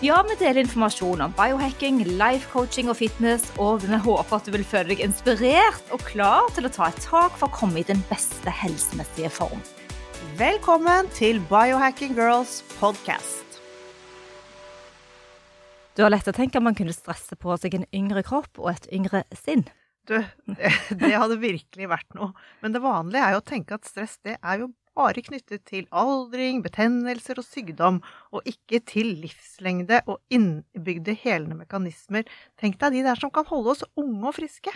Ja, vi deler informasjon om biohacking, life coaching og fitness, og vi håper at du vil føle deg inspirert og klar til å ta et tak for å komme i den beste helsemessige form. Velkommen til Biohacking Girls podcast. Du har lett å tenke at man kunne stresse på seg en yngre kropp og et yngre sinn. Du, det hadde virkelig vært noe. Men det vanlige er jo å tenke at stress det er jo bare knyttet til aldring, betennelser og sykdom, og ikke til livslengde og innbygde helende mekanismer. Tenk deg de der som kan holde oss unge og friske.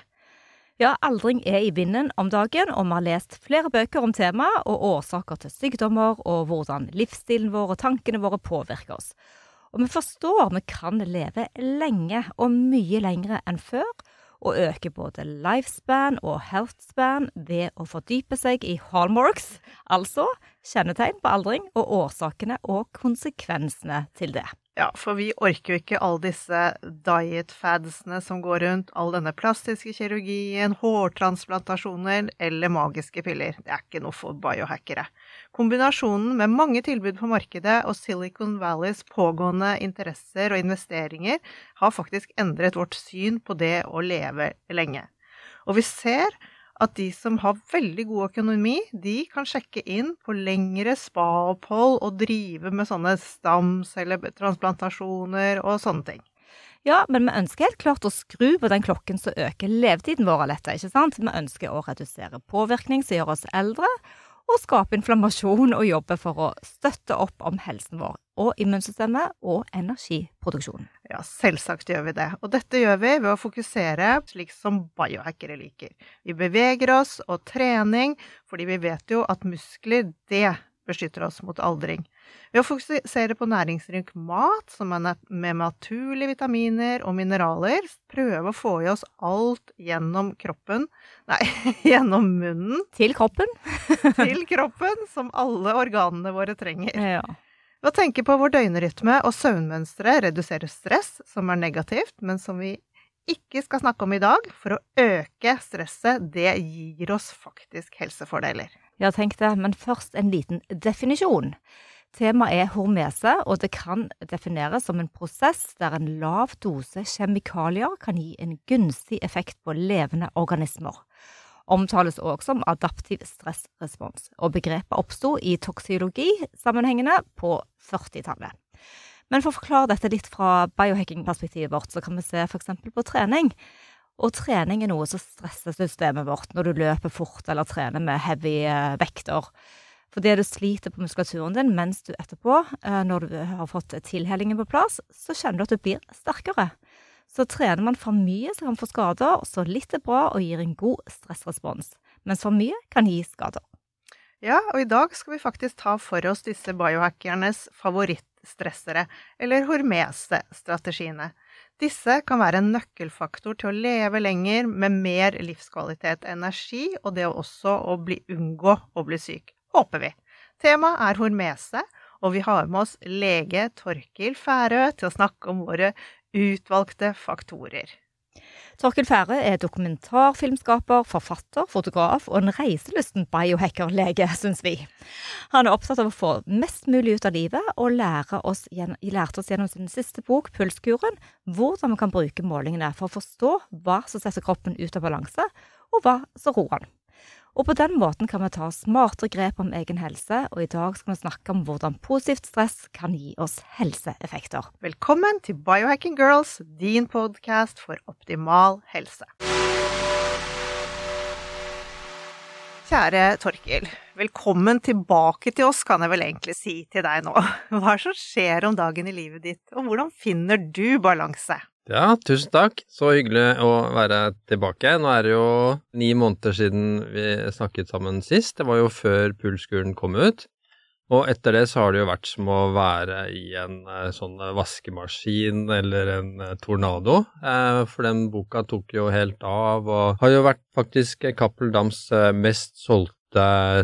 Ja, aldring er i vinden om dagen, og vi har lest flere bøker om temaet og årsaker til sykdommer, og hvordan livsstilen vår og tankene våre påvirker oss. Og vi forstår vi kan leve lenge, og mye lengre enn før, og øke både lifespan og healthspan ved å fordype seg i hallmarks, altså kjennetegn på aldring og årsakene og konsekvensene til det. Ja, for vi orker jo ikke alle disse diet-fadsene som går rundt, all denne plastiske kirurgien, hårtransplantasjoner eller magiske piller. Det er ikke noe for biohackere. Kombinasjonen med mange tilbud på markedet og Silicon Valleys pågående interesser og investeringer har faktisk endret vårt syn på det å leve lenge. Og vi ser at de som har veldig god økonomi, de kan sjekke inn på lengre spa-opphold og drive med sånne stamcelletransplantasjoner og sånne ting. Ja, men vi ønsker helt klart å skru på den klokken som øker levetiden vår av dette, ikke sant? Vi ønsker å redusere påvirkning som gjør oss eldre, og skape inflammasjon og jobbe for å støtte opp om helsen vår og immunsystemet og energiproduksjonen. Ja, selvsagt gjør vi det. Og dette gjør vi ved å fokusere slik som biohackere liker. Vi beveger oss og trening, fordi vi vet jo at muskler, det beskytter oss mot aldring. Ved å fokusere på næringsrik mat, som er med naturlige vitaminer og mineraler, prøve å få i oss alt gjennom kroppen Nei, gjennom munnen. Til kroppen. til kroppen, som alle organene våre trenger. Ja. Ved å tenke på vår døgnrytme og søvnmønstre reduserer stress, som er negativt, men som vi ikke skal snakke om i dag, for å øke stresset, det gir oss faktisk helsefordeler. Ja, tenk det, men først en liten definisjon. Temaet er hormese, og det kan defineres som en prosess der en lav dose kjemikalier kan gi en gunstig effekt på levende organismer. Omtales også som adaptiv stressrespons, og begrepet oppsto i toksiologisammenhengene på 40-tallet. Men for å forklare dette litt fra biohacking-perspektivet vårt, så kan vi se f.eks. på trening. Og trening er noe som stresser systemet vårt når du løper fort eller trener med heavy eh, vekter. Fordi du sliter på muskulaturen din mens du etterpå, eh, når du har fått tilhellingen på plass, så kjenner du at du blir sterkere. Så trener man for mye, så kan man få skader, så litt er bra og gir en god stressrespons. Mens for mye kan gi skader. Ja, og i dag skal vi faktisk ta for oss disse biohackernes favorittstressere, eller hormese-strategiene. Disse kan være en nøkkelfaktor til å leve lenger med mer livskvalitet, energi, og det også å bli, unngå å bli syk. Håper vi. Temaet er hormese, og vi har med oss lege Torkil Færø til å snakke om våre utvalgte faktorer. Torkel Fære er dokumentarfilmskaper, forfatter, fotograf og en reiselysten biohacker-lege, syns vi. Han er opptatt av å få mest mulig ut av livet, og lære oss, lærte oss gjennom sin siste bok, Pulskuren, hvordan vi kan bruke målingene for å forstå hva som setter kroppen ut av balanse, og hva som roer den. Og på den måten kan vi ta smartere grep om egen helse, og i dag skal vi snakke om hvordan positivt stress kan gi oss helseeffekter. Velkommen til Biohacking Girls, din podkast for optimal helse. Kjære Torkil, velkommen tilbake til oss, kan jeg vel egentlig si til deg nå. Hva er det som skjer om dagen i livet ditt, og hvordan finner du balanse? Ja, tusen takk. Så hyggelig å være tilbake. Nå er det jo ni måneder siden vi snakket sammen sist. Det var jo før Pulskuren kom ut. Og etter det så har det jo vært som å være i en eh, sånn vaskemaskin eller en eh, tornado. Eh, for den boka tok jo helt av, og har jo vært faktisk Cappel Dams mest solgte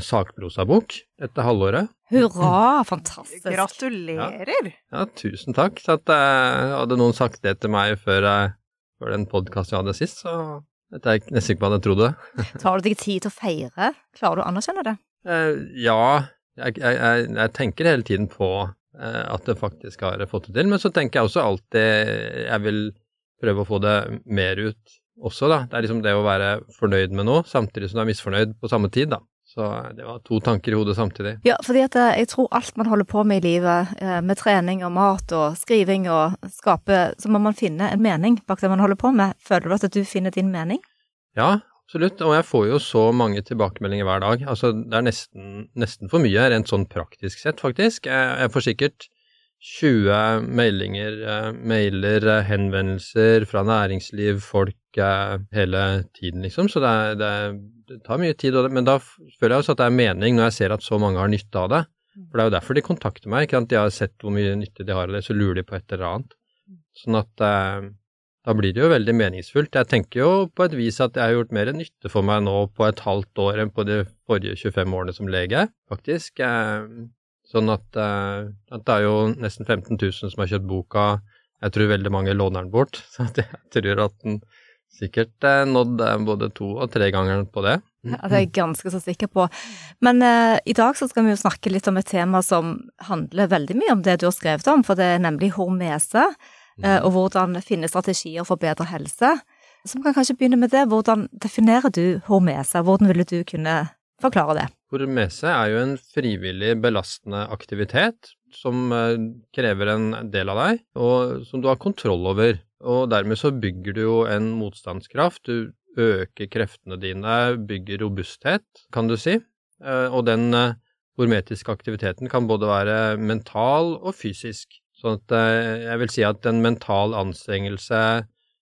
sakprosabok dette halvåret. Hurra, fantastisk. Gratulerer. Ja, ja tusen takk. Så at, hadde noen sagt det til meg før, før den podkasten jeg hadde sist, så vet jeg nesten ikke hva jeg trodde. Tar du deg tid til å feire? Klarer du å anerkjenne det? ja jeg, jeg, jeg, tenker hele tiden på at det faktisk har fått det til, men så tenker jeg også alltid jeg vil prøve å få det mer ut også, da. Det er liksom det å være fornøyd med noe, samtidig som du er misfornøyd på samme tid, da. Så det var to tanker i hodet samtidig. Ja, fordi at eh, jeg tror alt man holder på med i livet, eh, med trening og mat og skriving og skape, så må man finne en mening bak det man holder på med. Føler du at du finner din mening? Ja, Absolutt, og jeg får jo så mange tilbakemeldinger hver dag. Altså, det er nesten, nesten for mye rent sånn praktisk sett, faktisk. Jeg, jeg får sikkert 20 meldinger, eh, mailer, eh, henvendelser fra næringsliv, folk eh, hele tiden, liksom. Så det, det, det tar mye tid, men da føler jeg også at det er mening når jeg ser at så mange har nytte av det. For det er jo derfor de kontakter meg, ikke sant. De har sett hvor mye nytte de har det, så lurer de på et eller annet. Sånn at da blir det jo veldig meningsfullt. Jeg tenker jo på et vis at jeg har gjort mer nytte for meg nå på et halvt år enn på de forrige 25 årene som lege, faktisk. Eh, sånn at, eh, at det er jo nesten 15 000 som har kjøpt boka. Jeg tror veldig mange låner den bort, så jeg tror at den sikkert eh, nådd både to og tre ganger på det. Ja, det er jeg ganske så sikker på. Men eh, i dag så skal vi jo snakke litt om et tema som handler veldig mye om det du har skrevet om, for det er nemlig hormese. Eh, og hvordan finne strategier for bedre helse. Så vi kan kanskje begynne med det. Hvordan definerer du hormese? Hvordan ville du kunne forklare det? Hormese er jo en frivillig belastende aktivitet som eh, krever en del av deg, og som du har kontroll over. Og dermed så bygger du jo en motstandskraft. Du øker kreftene dine, bygger robusthet, kan du si. Eh, og den hormetiske aktiviteten kan både være mental og fysisk. Sånn at eh, jeg vil si at en mental anstrengelse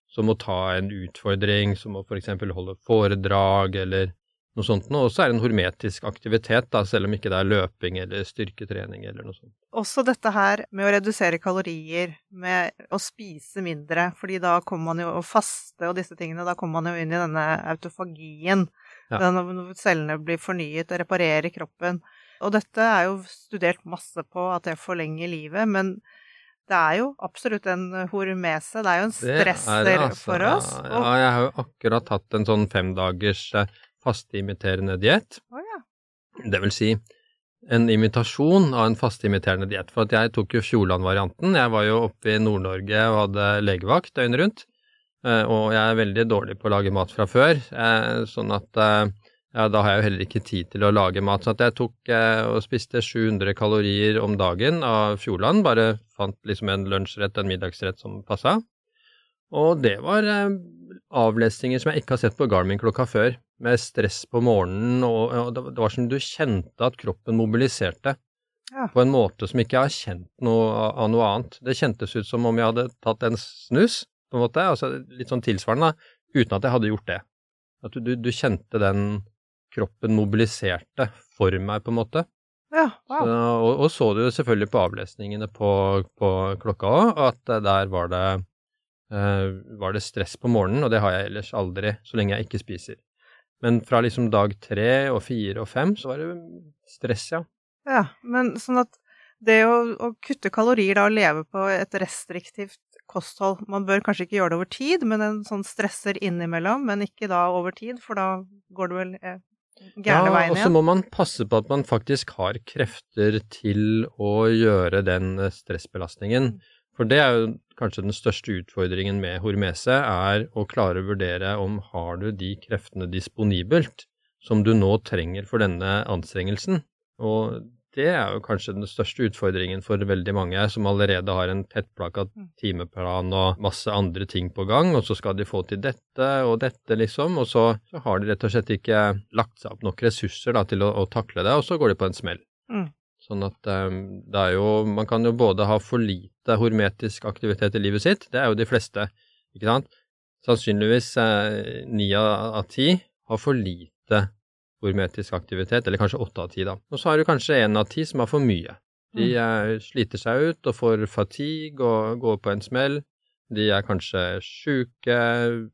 som å ta en utfordring, som å f.eks. holde foredrag eller noe sånt noe, også er en hormetisk aktivitet, da, selv om ikke det er løping eller styrketrening eller noe sånt. Også dette her med å redusere kalorier, med å spise mindre, fordi da kommer man jo å faste og disse tingene, da kommer man jo inn i denne autofagien, ja. når cellene blir fornyet og reparerer kroppen. Og dette er jo studert masse på at det forlenger livet, men det er jo absolutt en hormese. Det er jo en stresser det det, altså. for oss. Ja, ja, jeg har jo akkurat hatt en sånn femdagers eh, fasteimiterende diett. Oh, ja. Det vil si en imitasjon av en fasteimiterende diett. For at jeg tok jo Fjordland-varianten. Jeg var jo oppe i Nord-Norge og hadde legevakt døgnet rundt. Eh, og jeg er veldig dårlig på å lage mat fra før, eh, sånn at ja, da har jeg jo heller ikke tid til å lage mat. Så jeg tok eh, og spiste 700 kalorier om dagen av Fjordland. Bare fant liksom en lunsjrett, en middagsrett som passa. Og det var eh, avlesninger som jeg ikke har sett på Garmin klokka før. Med stress på morgenen, og, og det, var som du kjente at kroppen mobiliserte. Ja. På en måte som ikke jeg har kjent noe av noe annet. Det kjentes ut som om jeg hadde tatt en snus, på en måte. Altså litt sånn tilsvarende, uten at jeg hadde gjort det. At du, du, du kjente den kroppen mobiliserte for meg, på en måte. Ja, wow. Så, og, og, så du selvfølgelig på avlesningene på, på klokka òg, at der var det, uh, var det stress på morgenen, og det har jeg ellers aldri, så lenge jeg ikke spiser. Men fra liksom dag tre og fire og fem, så var det stress, ja. Ja, men sånn at det å, å kutte kalorier da, og leve på et restriktivt kosthold Man bør kanskje ikke gjøre det over tid, men en sånn stresser innimellom, men ikke da over tid, for da går det vel eh, gærne veien igjen. Ja, og så må man passe på at man faktisk har krefter til å gjøre den eh, stressbelastningen. Mm. For det er jo kanskje den største utfordringen med hormese, er å klare å vurdere om har du de kreftene disponibelt som du nå trenger for denne anstrengelsen. Og det er jo kanskje den største utfordringen for veldig mange som allerede har en tettplakka mm. timeplan og masse andre ting på gang, og så skal de få til dette og dette, liksom, og så, så har de rett og slett ikke lagt seg opp nok ressurser da, til å, å, takle det, og så går de på en smell. Mm. Sånn at um, det er jo Man kan jo både ha for lite hormetisk aktivitet i livet sitt, det er jo de fleste, ikke sant. Sannsynligvis eh, av ti har for lite hormetisk aktivitet, eller kanskje åtte av ti, da. Og så har du kanskje én av ti som har for mye. De mm. sliter seg ut og får fatigue og går på en smell. De er kanskje sjuke,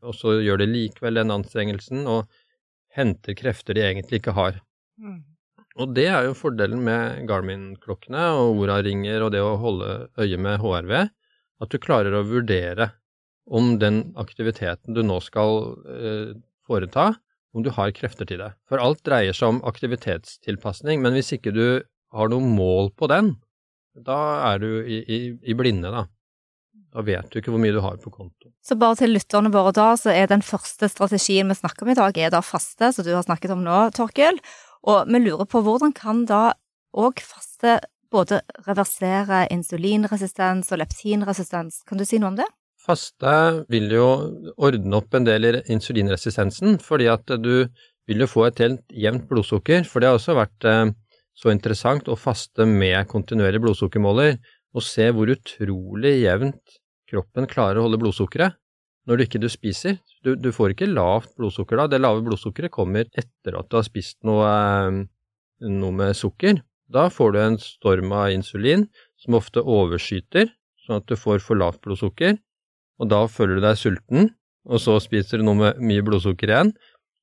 og så gjør de likevel den anstrengelsen og henter krefter de egentlig ikke har. Mm. Og det er jo fordelen med Garmin-klokkene og Ora-ringer og det å holde øye med HRV, at du klarer å vurdere om den aktiviteten du nå skal eh, foreta, om du har krefter til det. For alt dreier seg om aktivitetstilpasning, men hvis ikke du har noe mål på den, da er du i, i, i blinde, da. Da vet du ikke hvor mye du har på konto. Så bare til lytterne våre da, så er den første strategien vi snakker om i dag, er da faste, som du har snakket om nå, Torkil. Og vi lurer på hvordan kan da òg faste både reversere insulinresistens og leptinresistens? Kan du si noe om det? Faste vil jo ordne opp en del i insulinresistensen, fordi at du vil jo få et helt jevnt blodsukker. For det har også vært eh, så interessant å faste med kontinuerlig blodsukkermåler og se hvor utrolig jevnt kroppen klarer å holde blodsukkeret når du ikke du spiser. Du, du, får ikke lavt blodsukker da. Det lave blodsukkeret kommer etter at du har spist noe, eh, noe med sukker. Da får du en storm av insulin som ofte overskyter, sånn at du får for lavt blodsukker. Og da føler du deg sulten, og så spiser du noe med mye blodsukker igjen.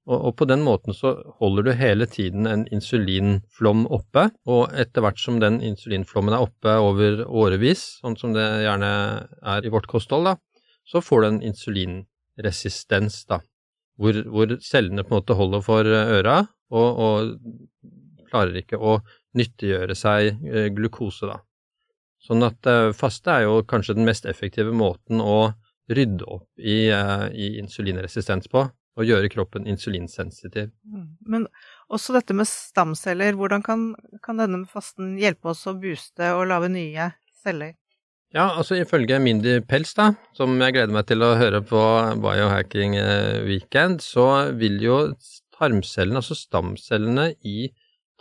Og, og, på den måten så holder du hele tiden en insulinflom oppe, og etter hvert som den insulinflommen er oppe over årevis, sånn som det gjerne er i vårt kosthold, da, så får du en insulinresistens, da, hvor, hvor cellene på en måte holder for øra og, og klarer ikke å nyttiggjøre seg eh, glukose, da. Sånn at uh, faste er jo kanskje den mest effektive måten å rydde opp i, i insulinresistens på og gjøre kroppen insulinsensitiv. Mm. Men også dette med stamceller, hvordan kan, kan denne fasten hjelpe oss å booste og lage nye celler? Ja, altså ifølge Mindy Pels, da, som jeg gleder meg til å høre på Biohacking eh, Weekend, så vil jo tarmcellene, altså stamcellene i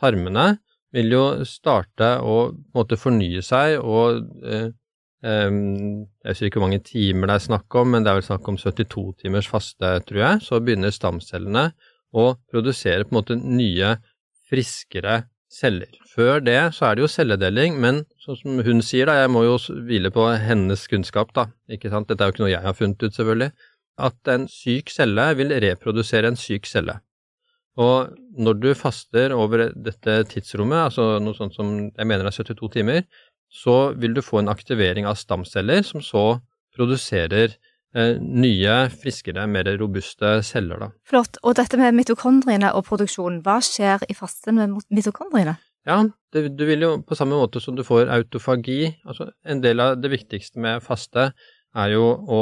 tarmene, vil jo starte å måte fornye seg og eh, jeg husker ikke hvor mange timer det er snakk om, men det er vel snakk om 72 timers faste, tror jeg. Så begynner stamcellene å produsere på en måte nye, friskere celler. Før det så er det jo celledeling, men sånn som hun sier, da, jeg må jo hvile på hennes kunnskap, da, ikke sant, dette er jo ikke noe jeg har funnet ut, selvfølgelig, at en syk celle vil reprodusere en syk celle. Og når du faster over dette tidsrommet, altså noe sånt som jeg mener er 72 timer, så vil du få en aktivering av stamceller som så produserer eh, nye, friskere, mer robuste celler. Da. Flott. Og dette med mitokondriene og produksjon, hva skjer i fasten med mitokondriene? Ja, det, du vil jo på samme måte som du får autofagi altså En del av det viktigste med faste er jo å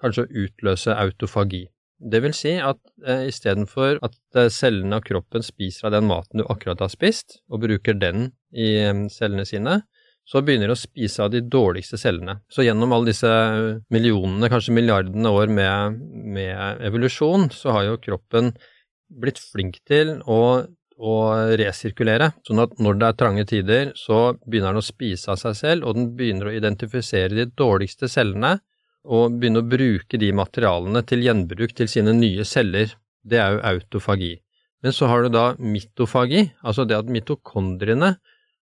kanskje utløse autofagi. Det vil si at eh, istedenfor at eh, cellene av kroppen spiser av den maten du akkurat har spist, og bruker den i eh, cellene sine, så begynner de å spise av de dårligste cellene. Så gjennom alle disse millionene, kanskje milliardene år med, med evolusjon, så har jo kroppen blitt flink til å, å resirkulere. Sånn at når det er trange tider, så begynner den å spise av seg selv, og den begynner å identifisere de dårligste cellene, og begynne å bruke de materialene til gjenbruk til sine nye celler. Det er jo autofagi. Men så har du da mitofagi, altså det at mitokondriene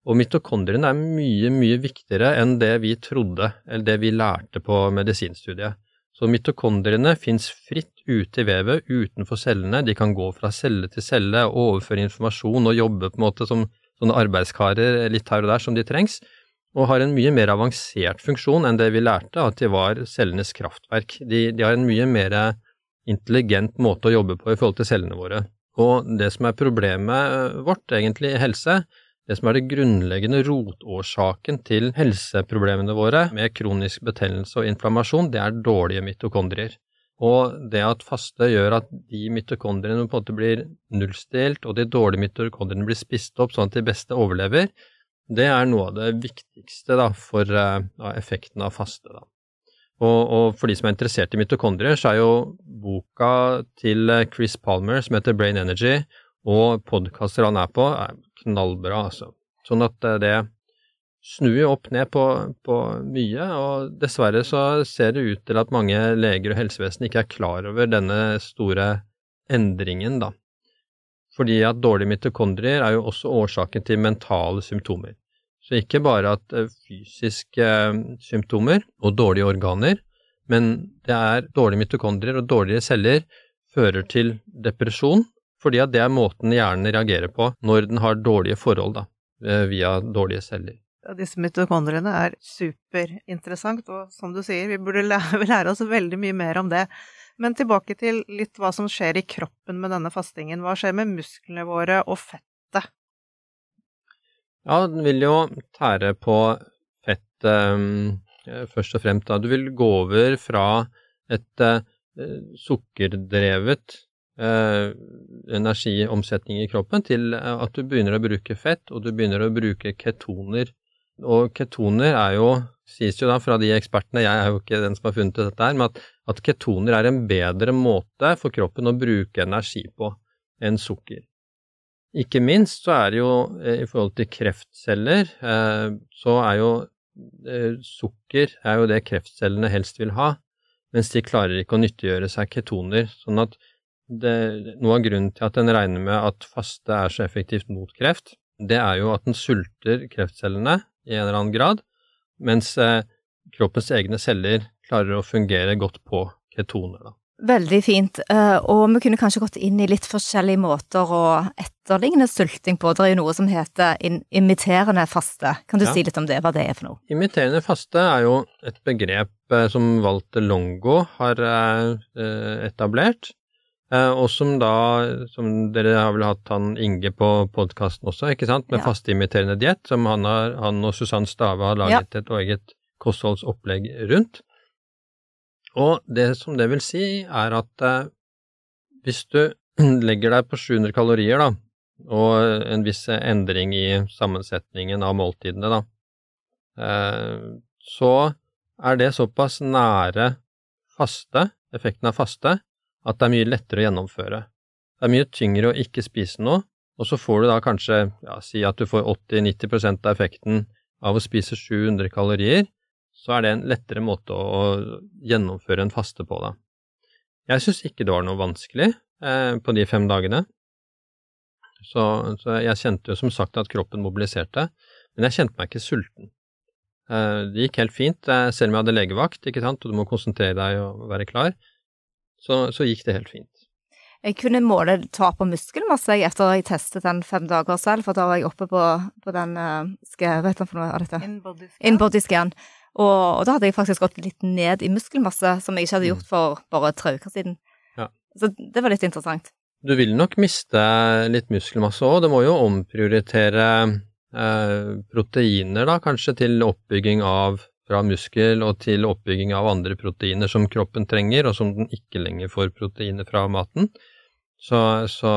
og mitokondriene er mye, mye viktigere enn det vi trodde, eller det vi lærte på medisinstudiet. Så mitokondriene fins fritt ute i vevet, utenfor cellene. De kan gå fra celle til celle, overføre informasjon og jobbe på en måte som sånne arbeidskarer litt her og der som de trengs, og har en mye mer avansert funksjon enn det vi lærte, at de var cellenes kraftverk. De, de har en mye mer intelligent måte å jobbe på i forhold til cellene våre. Og det som er problemet vårt, egentlig, i helse, det som er det grunnleggende rotårsaken til helseproblemene våre med kronisk betennelse og inflammasjon, det er dårlige mitokondrier. Og det at faste gjør at de mitokondriene på en måte blir nullstilt, og de dårlige mitokondriene blir spist opp sånn at de beste overlever, det er noe av det viktigste da, for uh, effekten av faste. Da. Og, og, for de som er interessert i mitokondrier, så er jo boka til Chris Palmer som heter Brain Energy, og podkaster han er på, er knallbra, altså. Sånn at eh, det snur jo opp ned på, på, mye, og dessverre så ser det ut til at mange leger og helsevesen ikke er klar over denne store endringen, da. Fordi at dårlige mitokondrier er jo også årsaken til mentale symptomer. Så ikke bare at eh, fysiske eh, symptomer og dårlige organer, men det er dårlige mitokondrier og dårlige celler fører til depresjon, fordi at det er måten hjernen reagerer på når den har dårlige forhold da, eh, via dårlige celler. Ja, disse mitokondriene er superinteressant, og som du sier, vi burde lære, lære oss veldig mye mer om det. Men tilbake til litt hva som skjer i kroppen med denne fastingen. Hva skjer med musklene våre og fettet? Ja, den vil jo tære på fett um, først og fremst. Da. Du vil gå over fra et uh, sukkerdrevet uh, energiomsetning i kroppen til at du begynner å bruke fett, og du begynner å bruke ketoner. Og ketoner er jo, sies jo da fra de ekspertene, jeg er jo ikke den som har funnet dette her, men at, at ketoner er en bedre måte for kroppen å bruke energi på enn sukker. Ikke minst så er det jo eh, i forhold til kreftceller, eh, så er jo eh, sukker er jo det kreftcellene helst vil ha, mens de klarer ikke å nyttiggjøre seg ketoner. Sånn at det, noe av grunnen til at en regner med at faste er så effektivt mot kreft, det er jo at den sulter kreftcellene i en eller annen grad, mens kroppens egne celler klarer å fungere godt på ketoner. Da. Veldig fint, eh, og vi kunne kanskje gått inn i litt forskjellige måter å etterligne sulting på. Det er jo noe som heter imiterende faste. Kan du ja. si litt om det, hva det er for noe? Imiterende faste er jo et begrep eh, som Walter Longo har eh, etablert, og som da, som dere har vel hatt han Inge på podkasten også, ikke sant, med ja. fasteimiterende diett, som han, har, han, og Susann Stave har laget ja. et eget kostholdsopplegg rundt. Og det som det vil si, er at eh, hvis du legger deg på 700 kalorier, da, og en viss endring i sammensetningen av måltidene, da, eh, så er det såpass nære faste, effekten av faste, at det er mye lettere å gjennomføre. Det er mye tyngre å ikke spise noe, og så får du da kanskje, ja, si at du får 80-90% av effekten av å spise 700 kalorier, så er det en lettere måte å, gjennomføre en faste på, da. Jeg syns ikke det var noe vanskelig eh, på de fem dagene. Så, så, jeg kjente jo som sagt at kroppen mobiliserte, men jeg kjente meg ikke sulten. Eh, det gikk helt fint, eh, selv om jeg hadde legevakt, ikke sant, og du må konsentrere deg og være klar, så, så gikk det helt fint. Jeg kunne måle tap av muskelmasse etter at jeg testet den fem dager selv, for da var jeg oppe på, på den uh, skal, Hva heter noe av dette? Inbody scan. In scan. Og, og, da hadde jeg faktisk gått litt ned i muskelmasse, som jeg ikke hadde gjort mm. for bare tre uker siden. Ja. Så det var litt interessant. Du vil nok miste litt muskelmasse òg. Det må jo omprioritere eh, proteiner, da, kanskje til oppbygging av fra muskel og til oppbygging av andre proteiner som kroppen trenger, og som den ikke lenger får proteiner fra maten. Så, så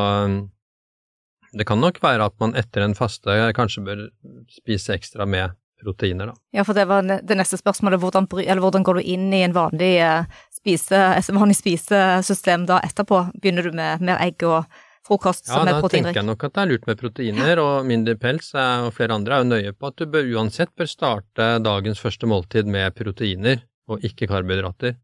det kan nok være at man etter en faste kanskje bør spise ekstra med proteiner, da. Ja, for det var det neste spørsmålet. Hvordan, hvordan går du inn i en vanlig, eh, spise, vanlig spisesystem da etterpå? Begynner du med mer egg og frokost som er proteinrik? Ja, da tenker jeg nok at det er lurt med proteiner, og mindre pels og flere andre er jo nøye på at du bør, uansett bør starte dagens første måltid med proteiner og ikke karbohydrater.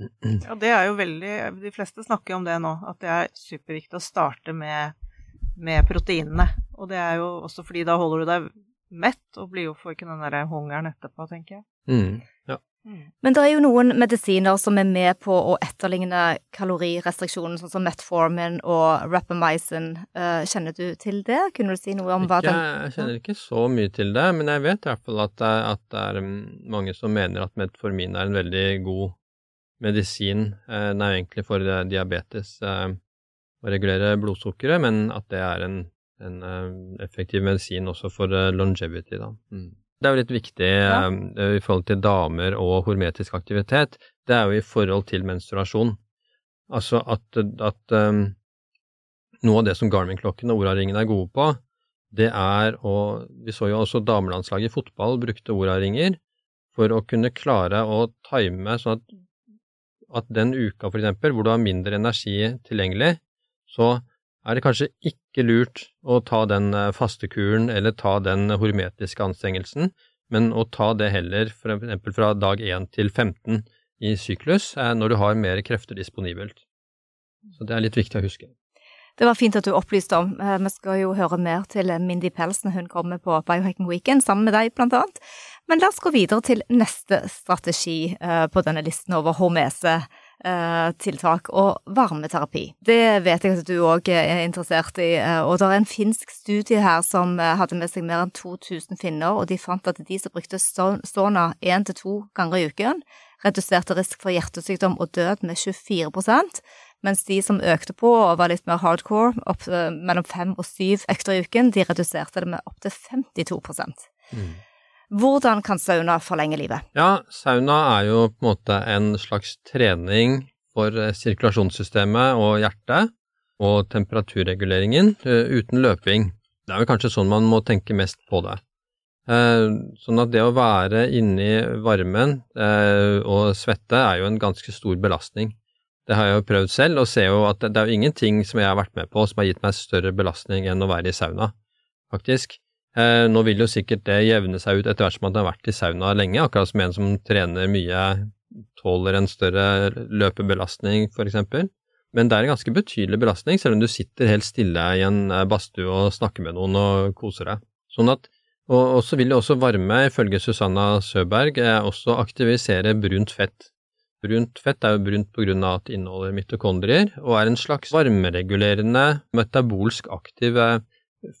Ja, det er jo veldig De fleste snakker om det nå, at det er superviktig å starte med, med proteinene. Og det er jo også fordi da holder du deg mett, og blir jo får ikke den der hungeren etterpå, tenker jeg. Mm, ja. Mm. Men det er jo noen medisiner som er med på å etterligne kalorirestriksjonen, sånn som Metformin og Rapamycin. Uh, kjenner du til det? Kunne du si noe om hva den Jeg kjenner ikke så mye til det, men jeg vet i hvert fall at det, at det er mm, mange som mener at Metformin er en veldig god medisin. Uh, den er jo egentlig for uh, diabetes å regulere blodsukkeret, men at det er en en effektiv medisin også for longevity, da. Mm. Det er jo litt viktig ja. uh, i forhold til damer og hormetisk aktivitet. Det er jo i forhold til menstruasjon. Altså at, at um, noe av det som Garmin-klokken og Oraringen er gode på, det er å Vi så jo også damelandslaget i fotball brukte Oraringer for å kunne klare å time sånn at, at den uka, for eksempel, hvor du har mindre energi tilgjengelig, så er det kanskje ikke lurt å ta den faste fastekuren eller ta den hormetiske anstrengelsen, men å ta det heller eksempel fra dag 1 til 15 i syklus, når du har mer krefter disponibelt. Så det er litt viktig å huske. Det var fint at du opplyste om. Eh, vi skal jo høre mer til Mindy Pels når hun kommer på Biohacking Weekend sammen med deg, blant annet. Men la oss gå videre til neste strategi eh, på denne listen over hormese tiltak og varmeterapi. Det vet jeg at du òg er interessert i, og det er en finsk studie her som hadde med seg mer enn 2000 finner, og de fant at de som brukte Sona én til to ganger i uken, reduserte risk for hjertesykdom og død med 24% mens de som økte på og var litt mer hardcore, opp eh, mellom fem og syv økter i uken, de reduserte det med opptil 52 mm. Hvordan kan sauna forlenge livet? Ja, sauna er jo på en måte en slags trening for eh, sirkulasjonssystemet og hjertet, og temperaturreguleringen eh, uten løping. Det er vel kanskje sånn man må tenke mest på det. Sånn at det å være inni varmen og svette er jo en ganske stor belastning. Det har jeg jo prøvd selv, og ser jo at det, er jo ingenting som jeg har vært med på som har gitt meg større belastning enn å være i sauna, faktisk. Eh, nå vil jo sikkert det jevne seg ut etter hvert som man har vært i sauna lenge, akkurat som en som trener mye tåler en større løpebelastning, f.eks. Men det er en ganske betydelig belastning, selv om du sitter helt stille i en eh, badstue og snakker med noen og koser deg. Sånn at, og, så vil det også varme, ifølge Susanna Søberg, eh, også aktivisere brunt fett. Brunt fett er jo brunt av at det inneholder mitokondrier, og er en slags varmeregulerende, metabolsk aktiv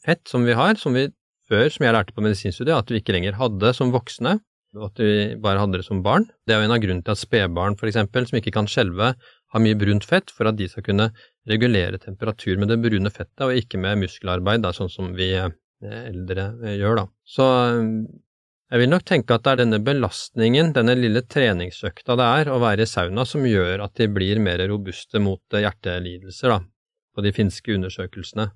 fett som vi har, som vi før, som jeg lærte på medisinstudiet, at vi ikke lenger hadde som voksne, og at vi bare hadde det som barn. Det er jo en av grunnene til at spedbarn, eksempel, som ikke kan skjelve, har mye brunt fett for at de skal kunne regulere temperatur med det brune fettet, og ikke med muskelarbeid, da, sånn som vi eh, eldre eh, gjør, da. Så jeg vil nok tenke at det er denne belastningen, denne lille treningsøkta det er å være i sauna, som gjør at de blir mer robuste mot hjertelidelser, da, på de finske undersøkelsene.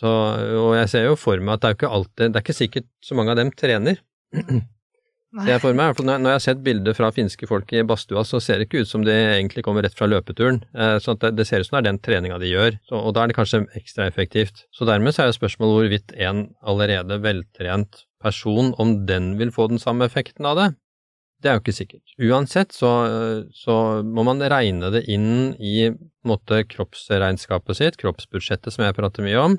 Så, og jeg ser jo for meg at det er ikke alltid, det er ikke sikkert så mange av dem trener. Ser jeg for meg, Når jeg har sett bilder fra finske folk i badstua, så ser det ikke ut som de egentlig kommer rett fra løpeturen. Eh, så det, ser ut som det er den treninga de gjør, og da er det kanskje ekstra effektivt. Så dermed så er jo spørsmålet hvorvidt en allerede veltrent person, om den vil få den samme effekten av det. Det er jo ikke sikkert. Uansett så, så må man regne det inn i måte, kroppsregnskapet sitt, kroppsbudsjettet som jeg prater mye om,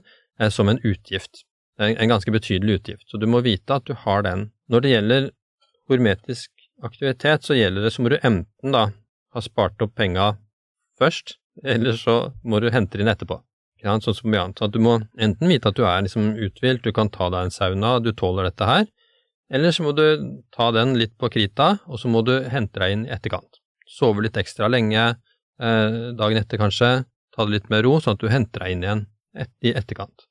som en utgift. En, ganske betydelig utgift. Så du må vite at du har den. Når det gjelder hormetisk aktivitet, så gjelder det så må du enten da ha spart opp penga først, eller så må du hente det inn etterpå. Sånn som annet. At du må enten vite at du er liksom uthvilt, du kan ta deg en sauna, du tåler dette her, eller så må du ta den litt på krita, og så må du hente deg inn i etterkant. Sove litt ekstra lenge, eh, dagen etter kanskje, ta det litt med ro, sånn at du henter deg inn igjen i etterkant.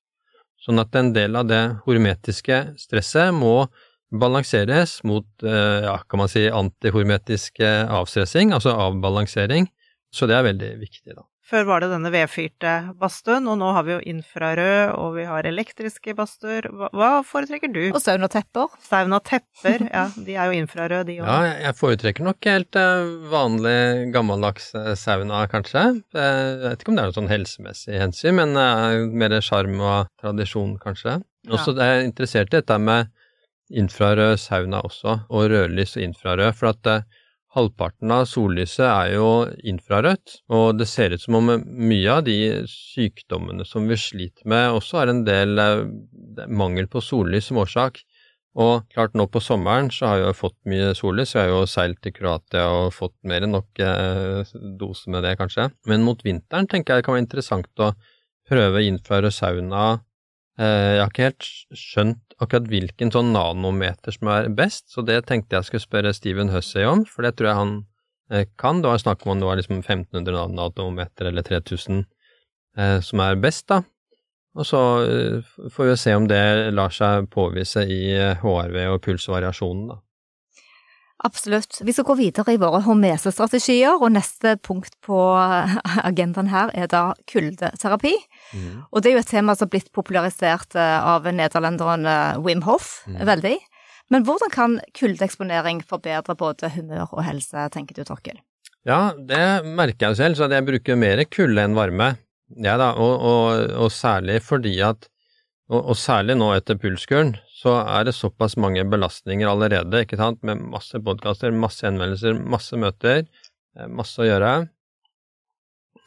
Sånn at en del av det hormetiske stresset må balanseres mot, eh, ja, kan man si, antihormetisk avstressing, altså avbalansering. Så det er veldig viktig, da. Før var det denne vedfyrte badstuen, og nå har vi jo infrarød, og vi har elektriske badstuer. Hva, foretrekker du? Og saunatepper. Saunatepper, ja. De er jo infrarøde, de òg. Ja, jeg foretrekker nok helt eh, vanlig, gammeldags eh, sauna, kanskje. Jeg vet ikke om det er noe sånn helsemessig hensyn, men mer sjarm og tradisjon, kanskje. Ja. er jeg interessert i dette med infrarød sauna også, og rødlys og infrarød. For at halvparten av sollyset er jo infrarødt, og det ser ut som om mye av de sykdommene som vi sliter med, også har en del uh, mangel på sollys som årsak. Og klart, nå på sommeren så har jeg jo fått mye sollys, jeg har jo seilt til Kroatia og fått mer enn nok uh, dose med det, kanskje. Men mot vinteren tenker jeg det kan være interessant å prøve infrarød sauna Eh, jeg har ikke helt skjønt akkurat hvilken sånn nanometer som er best, så det tenkte jeg skulle spørre Steven Hussey om, for det tror jeg han eh, kan. Det var snakk om om det var liksom 1500 nanometer eller 3000 eh, som er best, da. Og så får vi se om det lar seg påvise i HRV og pulsvariasjonen, da. Absolutt. Vi skal gå videre i våre hormesestrategier, og neste punkt på agendaen her er da kuldeterapi. Mm. Og det er jo et tema som har blitt popularisert eh, av nederlenderen eh, Wim Hoff mm. veldig. Men hvordan kan kuldeeksponering forbedre både humør og helse, tenker du Torkel? Ja, det merker jeg selv, så jeg bruker mer kulde enn varme. Ja da, og, og, og særlig fordi at og, og, særlig nå etter pulskuren, så er det såpass mange belastninger allerede, ikke sant, med masse podkaster, masse henvendelser, masse møter, eh, masse å gjøre.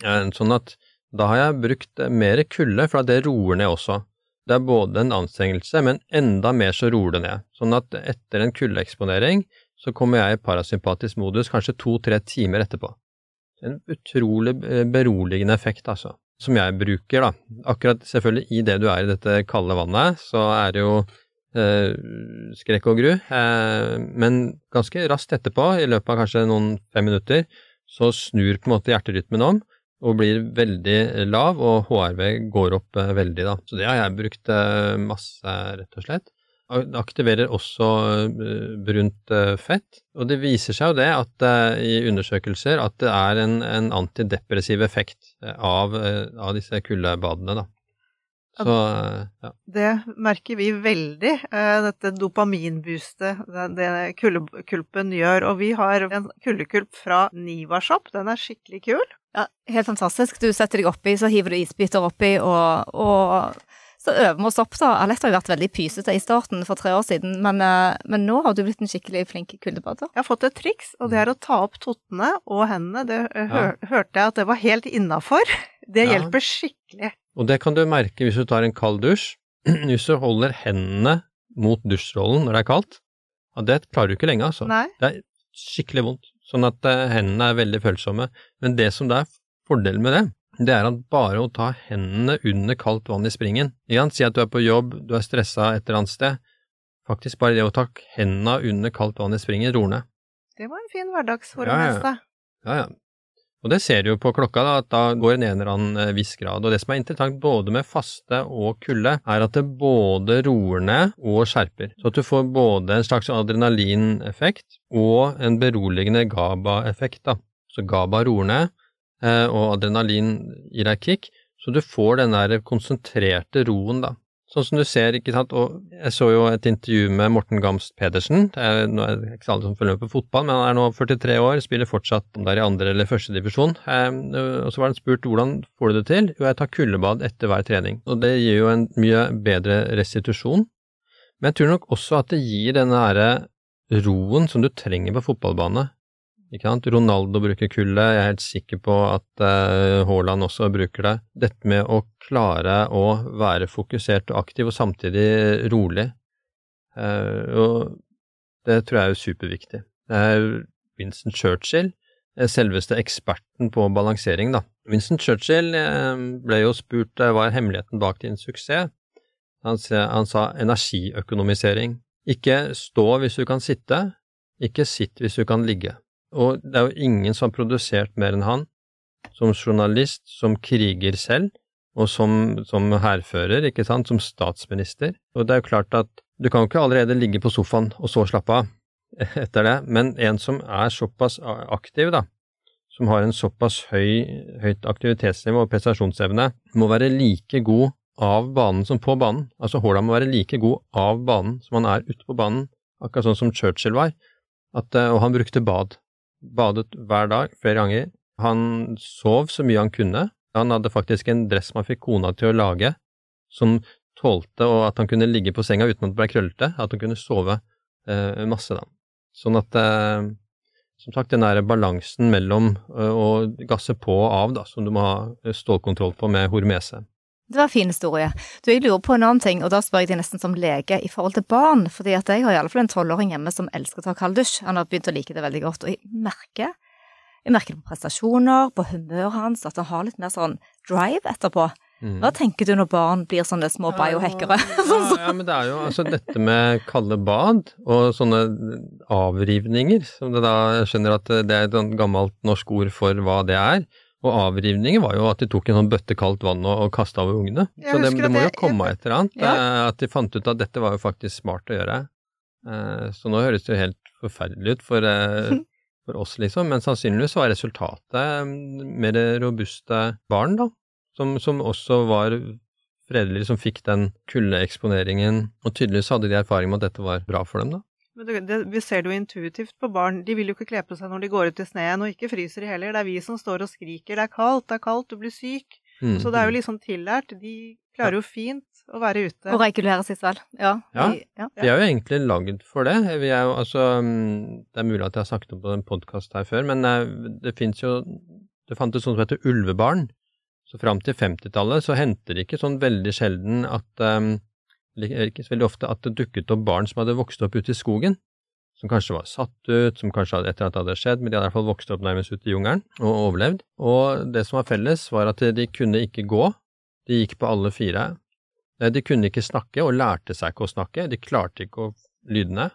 Eh, sånn at Da har jeg brukt mer kulde, for det roer ned også. Det er både en anstrengelse, men enda mer så roer det ned. Sånn at etter en kuldeeksponering så kommer jeg i parasympatisk modus kanskje to–tre timer etterpå. En utrolig beroligende effekt, altså, som jeg bruker, da. Akkurat selvfølgelig i det du er i dette kalde vannet, så er det jo eh, skrekk og gru, eh, men ganske raskt etterpå, i løpet av kanskje noen fem minutter, så snur på en måte hjerterytmen om, og blir veldig lav, og HRV går opp eh, veldig, da. Så det har jeg brukt eh, masse, rett og slett. Det aktiverer også eh, brunt fett, og det viser seg jo det at i undersøkelser at det er en, en antidepressiv effekt av, av disse kuldebadene, da. Så, ja. Det merker vi veldig, dette dopaminboostet det, kuldekulpen gjør. Og vi har en kuldekulp fra Nivashop, den er skikkelig kul. Ja, helt fantastisk. Du setter deg oppi, så hiver du isbiter oppi, og, og så øver vi oss opp, da. Alette har jo vært veldig pysete i starten for tre år siden, men, eh, men, nå har du blitt en skikkelig flink kuldebader. Jeg har fått et triks, og det er å ta opp tottene og hendene. Det eh, hør, ja. hørte jeg at det var helt innafor. Det ja. hjelper skikkelig. Og det kan du merke hvis du tar en kald dusj. Hvis du holder hendene mot dusjrollen når det er kaldt, ja, det klarer du ikke lenge, altså. Nei. Det er skikkelig vondt sånn at eh, hendene er veldig følsomme. Men det som det er fordelen med det, det er at bare å ta hendene under kaldt vann i springen Igjen, Si at du er på jobb, du er stressa et eller annet sted. Faktisk bare det å ta hendene under kaldt vann i springen roer ned. Det var en fin hverdagsformeste. Ja, ja. ja. Og det ser du jo på klokka, da, at da går en eller annen eh, viss grad. Og det som er interessant både med faste og kulde, er at det både roer ned og skjerper. Så at du får både en slags adrenalineffekt og en beroligende GABA-effekt. da. Så GABA roer ned, eh, og adrenalin gir deg kick, så du får den der konsentrerte roen, da. Sånn som du ser, ikke sant, og jeg så jo et intervju med Morten Gamst Pedersen, det er, nå er det ikke alle som følger med på fotball, men han er nå 43 år, spiller fortsatt om det er i andre eller første divisjon, eh, og så var han spurt hvordan får du det til? Jo, jeg tar kuldebad etter hver trening, og det gir jo en mye bedre restitusjon, men jeg tror nok også at det gir denne herre roen som du trenger på fotballbane, ikke sant? Ronaldo bruker kullet, jeg er helt sikker på at uh, Haaland også bruker det. Dette med å klare å være fokusert og aktiv og samtidig rolig, uh, og det tror jeg er superviktig. Det er Vincent Churchill, eh, selveste eksperten på balansering, da. Vincent Churchill ble jo spurt hva er hemmeligheten bak din suksess. Han, han sa energiøkonomisering. Ikke stå hvis du kan sitte, ikke sitt hvis du kan ligge. Og det er jo ingen som har produsert mer enn han, som journalist, som kriger selv, og som, som hærfører, ikke sant, som statsminister. Og det er jo klart at du kan jo ikke allerede ligge på sofaen og så slappe av etter det, men en som er såpass aktiv, da, som har en såpass høy, høyt aktivitetsnivå og prestasjonsevne, må være like god av banen som på banen. Altså Haaland må være like god av banen som han er ute på banen, akkurat sånn som Churchill var, at, og han brukte bad badet hver dag, flere ganger. Han sov så mye han kunne. Han hadde faktisk en dress man fikk kona til å lage, som tålte at han kunne ligge på senga uten at det ble krøllete, at han kunne sove eh, masse, da. Sånn at eh, som sagt, den der balansen mellom eh, å gasse på og av, da, som du må ha stålkontroll på med hormese. Det var en fin historie. Du, jeg lurer på en annen ting, og da spør jeg deg nesten som lege i forhold til barn. fordi at jeg har iallfall en tolvåring hjemme som elsker å ta kalddusj. Han har begynt å like det veldig godt. Og jeg merker, jeg merker det på prestasjoner, på humøret hans, at han har litt mer sånn drive etterpå. Mm. Hva tenker du når barn blir sånne små biohackere? Ja, ja, men det er jo altså dette med kalde bad og sånne avrivninger, som det da jeg skjønner at det er et gammelt norsk ord for hva det er. Og avrivningen var jo at de tok en sånn bøtte kaldt vann og, og kasta over ungene. Så det, det, må jo komme et eller annet. Ja. Eh, at de fant ut at dette var jo faktisk smart å gjøre. Eh, så nå høres det jo helt forferdelig ut for, eh, for oss, liksom. Men sannsynligvis var resultatet mer robuste barn, da. Som, som også var fredelige, som fikk den kuldeeksponeringen. Og tydeligvis hadde de erfaring med at dette var bra for dem, da. Men det, det, vi ser det jo intuitivt på barn. De vil jo ikke kle på seg når de går ut i sneen, og ikke fryser de heller. Det er vi som står og skriker 'det er kaldt, det er kaldt, du blir syk'. Mm. Så det er jo liksom tillært. De klarer jo fint å være ute. Og regulere seg selv. Ja. Ja. Vi, ja. vi er jo egentlig lagd for det. Vi er jo altså mm, Det er mulig at jeg har sagt om på en podkast her før, men eh, det fins jo Det fantes sånn som heter ulvebarn Så fram til 50-tallet så hendte det ikke sånn veldig sjelden at um, Ikke så veldig ofte at det dukket opp barn som hadde vokst opp ute i skogen. Som kanskje var satt ut, som kanskje hadde, etter at det hadde skjedd, men de hadde i hvert fall vokst opp nærmest ute i jungelen og overlevd. Og det som var felles, var at de kunne ikke gå, de gikk på alle fire. De kunne ikke snakke, og lærte seg ikke å snakke, de klarte ikke å lydene.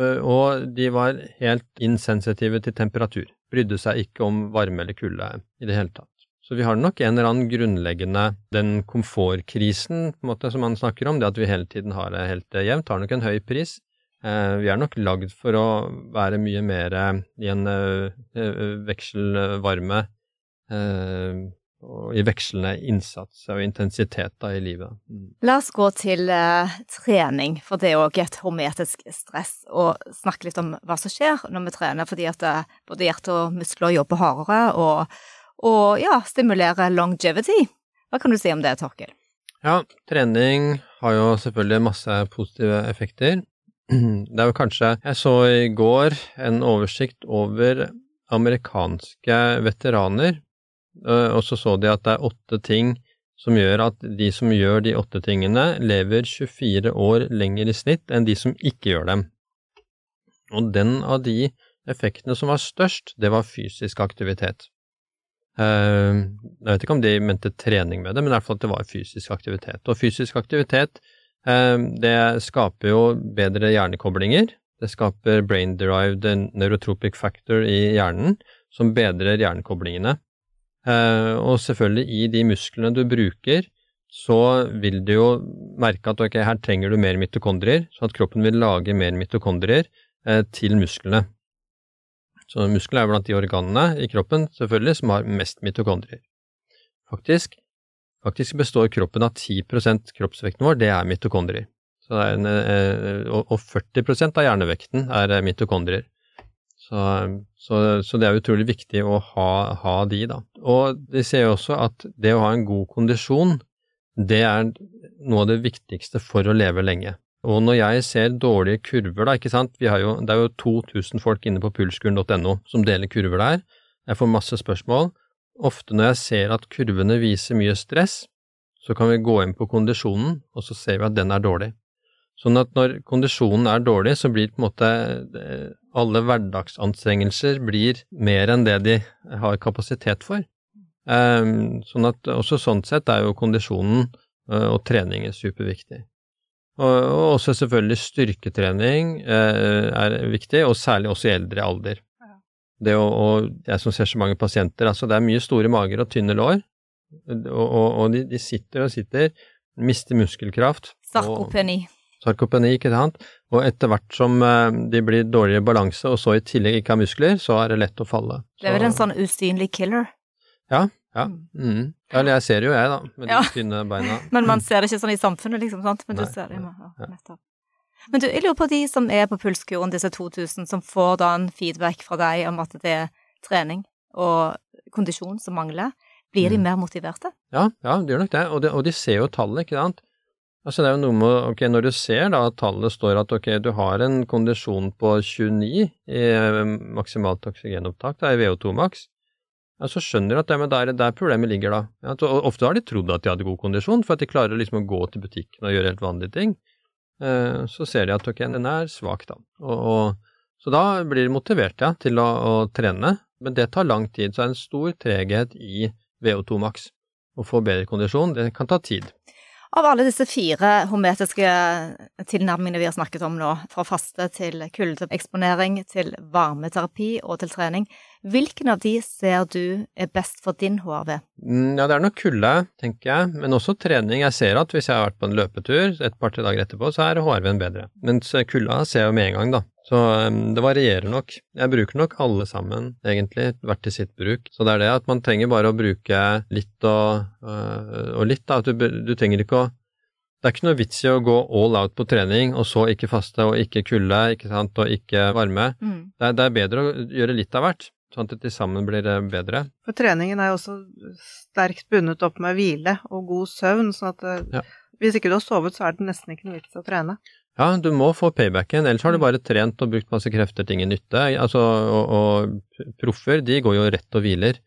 Og de var helt insensitive til temperatur, brydde seg ikke om varme eller kulde i det hele tatt. Så vi har nok en eller annen grunnleggende Den komfortkrisen måte, som man snakker om, det at vi hele tiden har det helt jevnt, har nok en høy pris. Vi er nok lagd for å være mye mer i en vekselvarme og i vekslende innsats og intensitet da, i livet. Mm. La oss gå til uh, trening, for det er òg et hormetisk stress, og snakke litt om hva som skjer når vi trener, fordi at både hjerte og muskler jobber hardere og, og ja, stimulere longevity. Hva kan du si om det, Torkil? Ja, trening har jo selvfølgelig masse positive effekter. Det er jo kanskje Jeg så i går en oversikt over amerikanske veteraner og så så de at det er åtte ting som gjør at de som gjør de åtte tingene, lever 24 år lenger i snitt enn de som ikke gjør dem. Og den av de effektene som var størst, det var fysisk aktivitet. Jeg vet ikke om de mente trening med det, men i hvert fall at det var fysisk aktivitet. Og fysisk aktivitet, det skaper jo bedre hjernekoblinger. Det skaper brain-derived neurotropic factor i hjernen, som bedrer hjernekoblingene. Uh, og selvfølgelig, i de musklene du bruker, så vil du jo merke at ok, her trenger du mer mitokondrier, så at kroppen vil lage mer mitokondrier til musklene. Så muskler er blant de organene i kroppen selvfølgelig som har mest mitokondrier. Faktisk, faktisk består kroppen av 10 kroppsvekten vår, det er mitokondrier. Så det er en, uh, og 40% av hjernevekten er mitokondrier. Så, så, så, det er utrolig viktig å ha, ha, de, da. Og de ser jo også at det å ha en god kondisjon, det er noe av det viktigste for å leve lenge. Og når jeg ser dårlige kurver, da, ikke sant, jo, det er jo 2000 folk inne på pulskuren.no som deler kurver der, jeg får masse spørsmål. Ofte når jeg ser at kurvene viser mye stress, så kan vi gå inn på kondisjonen, og så ser vi at den er dårlig. Sånn at når kondisjonen er dårlig, så blir på en måte eh, alle hverdagsanstrengelser blir mer enn det de har kapasitet for. Um, sånn at også sånn sett er jo kondisjonen uh, og trening superviktig. Og, og, også selvfølgelig styrketrening eh, er viktig, og særlig også i eldre alder. Det å, og jeg som ser så mange pasienter, altså det er mye store mager og tynne lår, og, og, og de, de, sitter og sitter, mister muskelkraft. Sarkopeni. Sarkopeni, ikke sant. Og etter hvert som eh, de blir dårligere balanse, og så i tillegg ikke har muskler, så er det lett å falle. Det er vel en sånn usynlig killer? Ja. Ja. Mm. Eller jeg ser jo jeg, da, med ja. de tynne beina. Men man ser det ikke sånn i samfunnet, liksom, sant? Men Nei. du ser det ja, nettopp. Men du, jeg lurer på de som er på pulskuren, disse 2000, som får da en feedback fra deg om at det er trening og kondisjon som mangler. Blir de mm. mer motiverte? Ja, ja, de gjør nok det. Og de, og de ser jo tallet, ikke sant. Altså det er jo noe med, ok, Når du ser da at tallet står at ok, du har en kondisjon på 29 i eh, maksimalt oksygenopptak, da, i VO2 maks, ja, så skjønner at det er der, der problemet ligger da. Og ofte har de trodd at de hadde god kondisjon, for at de klarer liksom å gå til butikken og gjøre helt vanlige ting. Eh, så ser de at ok, den er svak, da. Og, og, så da blir de motivert ja, til å, å, trene, men det tar lang tid. Så det er en stor treghet i VO2 maks. Å få bedre kondisjon, det kan ta tid. Av alle disse fire hometiske tilnærmingene vi har snakket om nå, fra faste til kuldeeksponering, til varmeterapi og til trening, hvilken av de ser du er best for din HRV? Mm, ja, det er nok kulde, tenker jeg, men også trening. Jeg ser at hvis jeg har vært på en løpetur et par-tre dager etterpå, så er HRV-en bedre. Mens kulda ser jeg jo med en gang, da. Så um, det varierer nok. Jeg bruker nok alle sammen, egentlig, hvert til sitt bruk. Så det er det at man trenger bare å bruke litt og, uh, og litt, da. At du, du, trenger ikke å Det er ikke noe vits i å gå all out på trening, og så ikke faste og ikke kulde, ikke sant, og ikke varme. Mm. Det, er, det, er, bedre å gjøre litt av hvert. Sånn at det til sammen blir eh, bedre. For treningen er jo også sterkt bundet opp med hvile og god søvn, sånn at eh, ja. hvis ikke du har sovet, så er det nesten ikke noe vits å trene. Ja, du må få paybacken, ellers har du bare trent og brukt masse krefter til ingen nytte. Altså, og, og proffer, de går jo rett og hviler.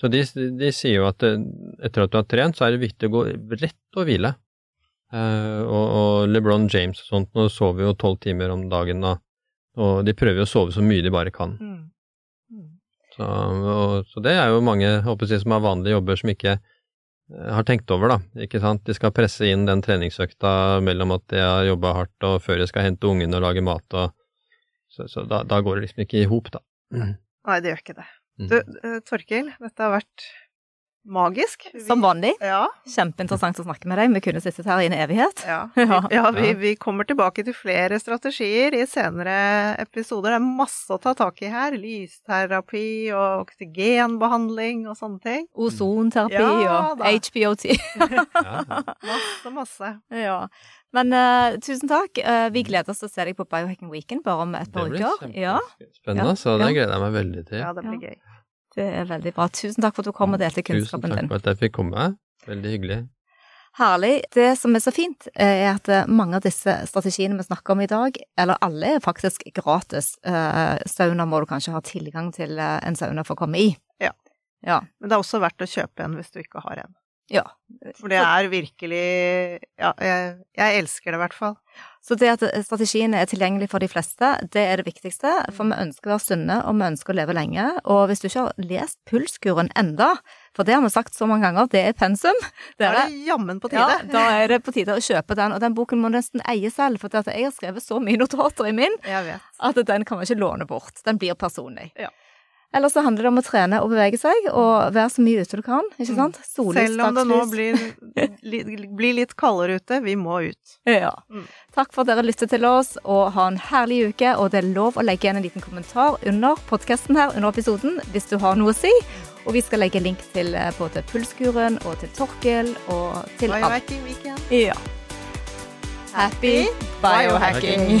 Så de, de sier jo at eh, etter at du har trent, så er det viktig å gå rett og hvile. Uh, og, og LeBron James og sånt, nå sover jo tolv timer om dagen, da. Og de prøver jo å sove så mye de bare kan. Mm. Så, og, så det er jo mange håper jeg, som har vanlige jobber som ikke eh, har tenkt over, da. Ikke sant. De skal presse inn den treningsøkta mellom at de har jobba hardt og før de skal hente ungene og lage mat og Så, så da, da går det liksom ikke i hop, da. Mm. Nei, det gjør ikke det. Mm. Du, eh, Torkil, dette har vært magisk. Vi- Som vanlig. Ja. Kjempeinteressant å snakke med deg. Vi kunne sittet her i en evighet. Ja, Ja. vi, ja vi, vi kommer tilbake til flere strategier i senere episoder. Det er masse å ta tak i her. Lysterapi og oksygenbehandling og sånne ting. Ozonterapi Ja, og HPOT HBOT. Masse, masse. ja. Men uh, tusen takk. Uh, vi gleder oss til å se deg på Biohacking Weekend bare om et par uker. Ja, kjempespennende, så det Ja. gleder jeg meg veldig til. Ja, det blir Ja. gøy. Det er veldig bra. Tusen takk for at du kom og delte Tusen kunnskapen takk for at jeg fikk komme. Veldig hyggelig. Herlig. Det som er så fint, eh, er at eh, mange av disse strategiene vi snakker om i dag, eller alle, er faktisk gratis. Eh, Sauna må du kanskje ha tilgang til en sauna for å komme i. Ja. Ja. Men det er også verdt å kjøpe en hvis du ikke har en. ja. For det er virkelig Ja, jeg, jeg elsker det i hvert fall. Så det at strategiene er tilgjengelige for de fleste, det er det viktigste. For vi ønsker å være sunne, og vi ønsker å leve lenge. Og hvis du ikke har lest Pulskuren enda, for det har vi sagt så mange ganger, det er pensum. Da er det jammen på ja, tide. da er det på tide å kjøpe den. Og den boken må du nesten eie selv, for det at jeg har skrevet så mye notater i min at den kan man ikke låne bort. Den blir personlig. Ja. Ellers så handler det om å trene og bevege seg, og være så mye ute du kan. Ikke sant? Sollys, Selv om det nå blir, li, blir litt kaldere ute, vi må ut. Ja. Mm. Takk for at dere lyttet til oss, og ha en herlig uke. Og det er lov å legge igjen en liten kommentar under podkasten her, under episoden, hvis du har noe å si. Og vi skal legge link til eh, både Pulskuren og til Torkel og til alt. Biohacking weekend. Ja. Happy biohacking!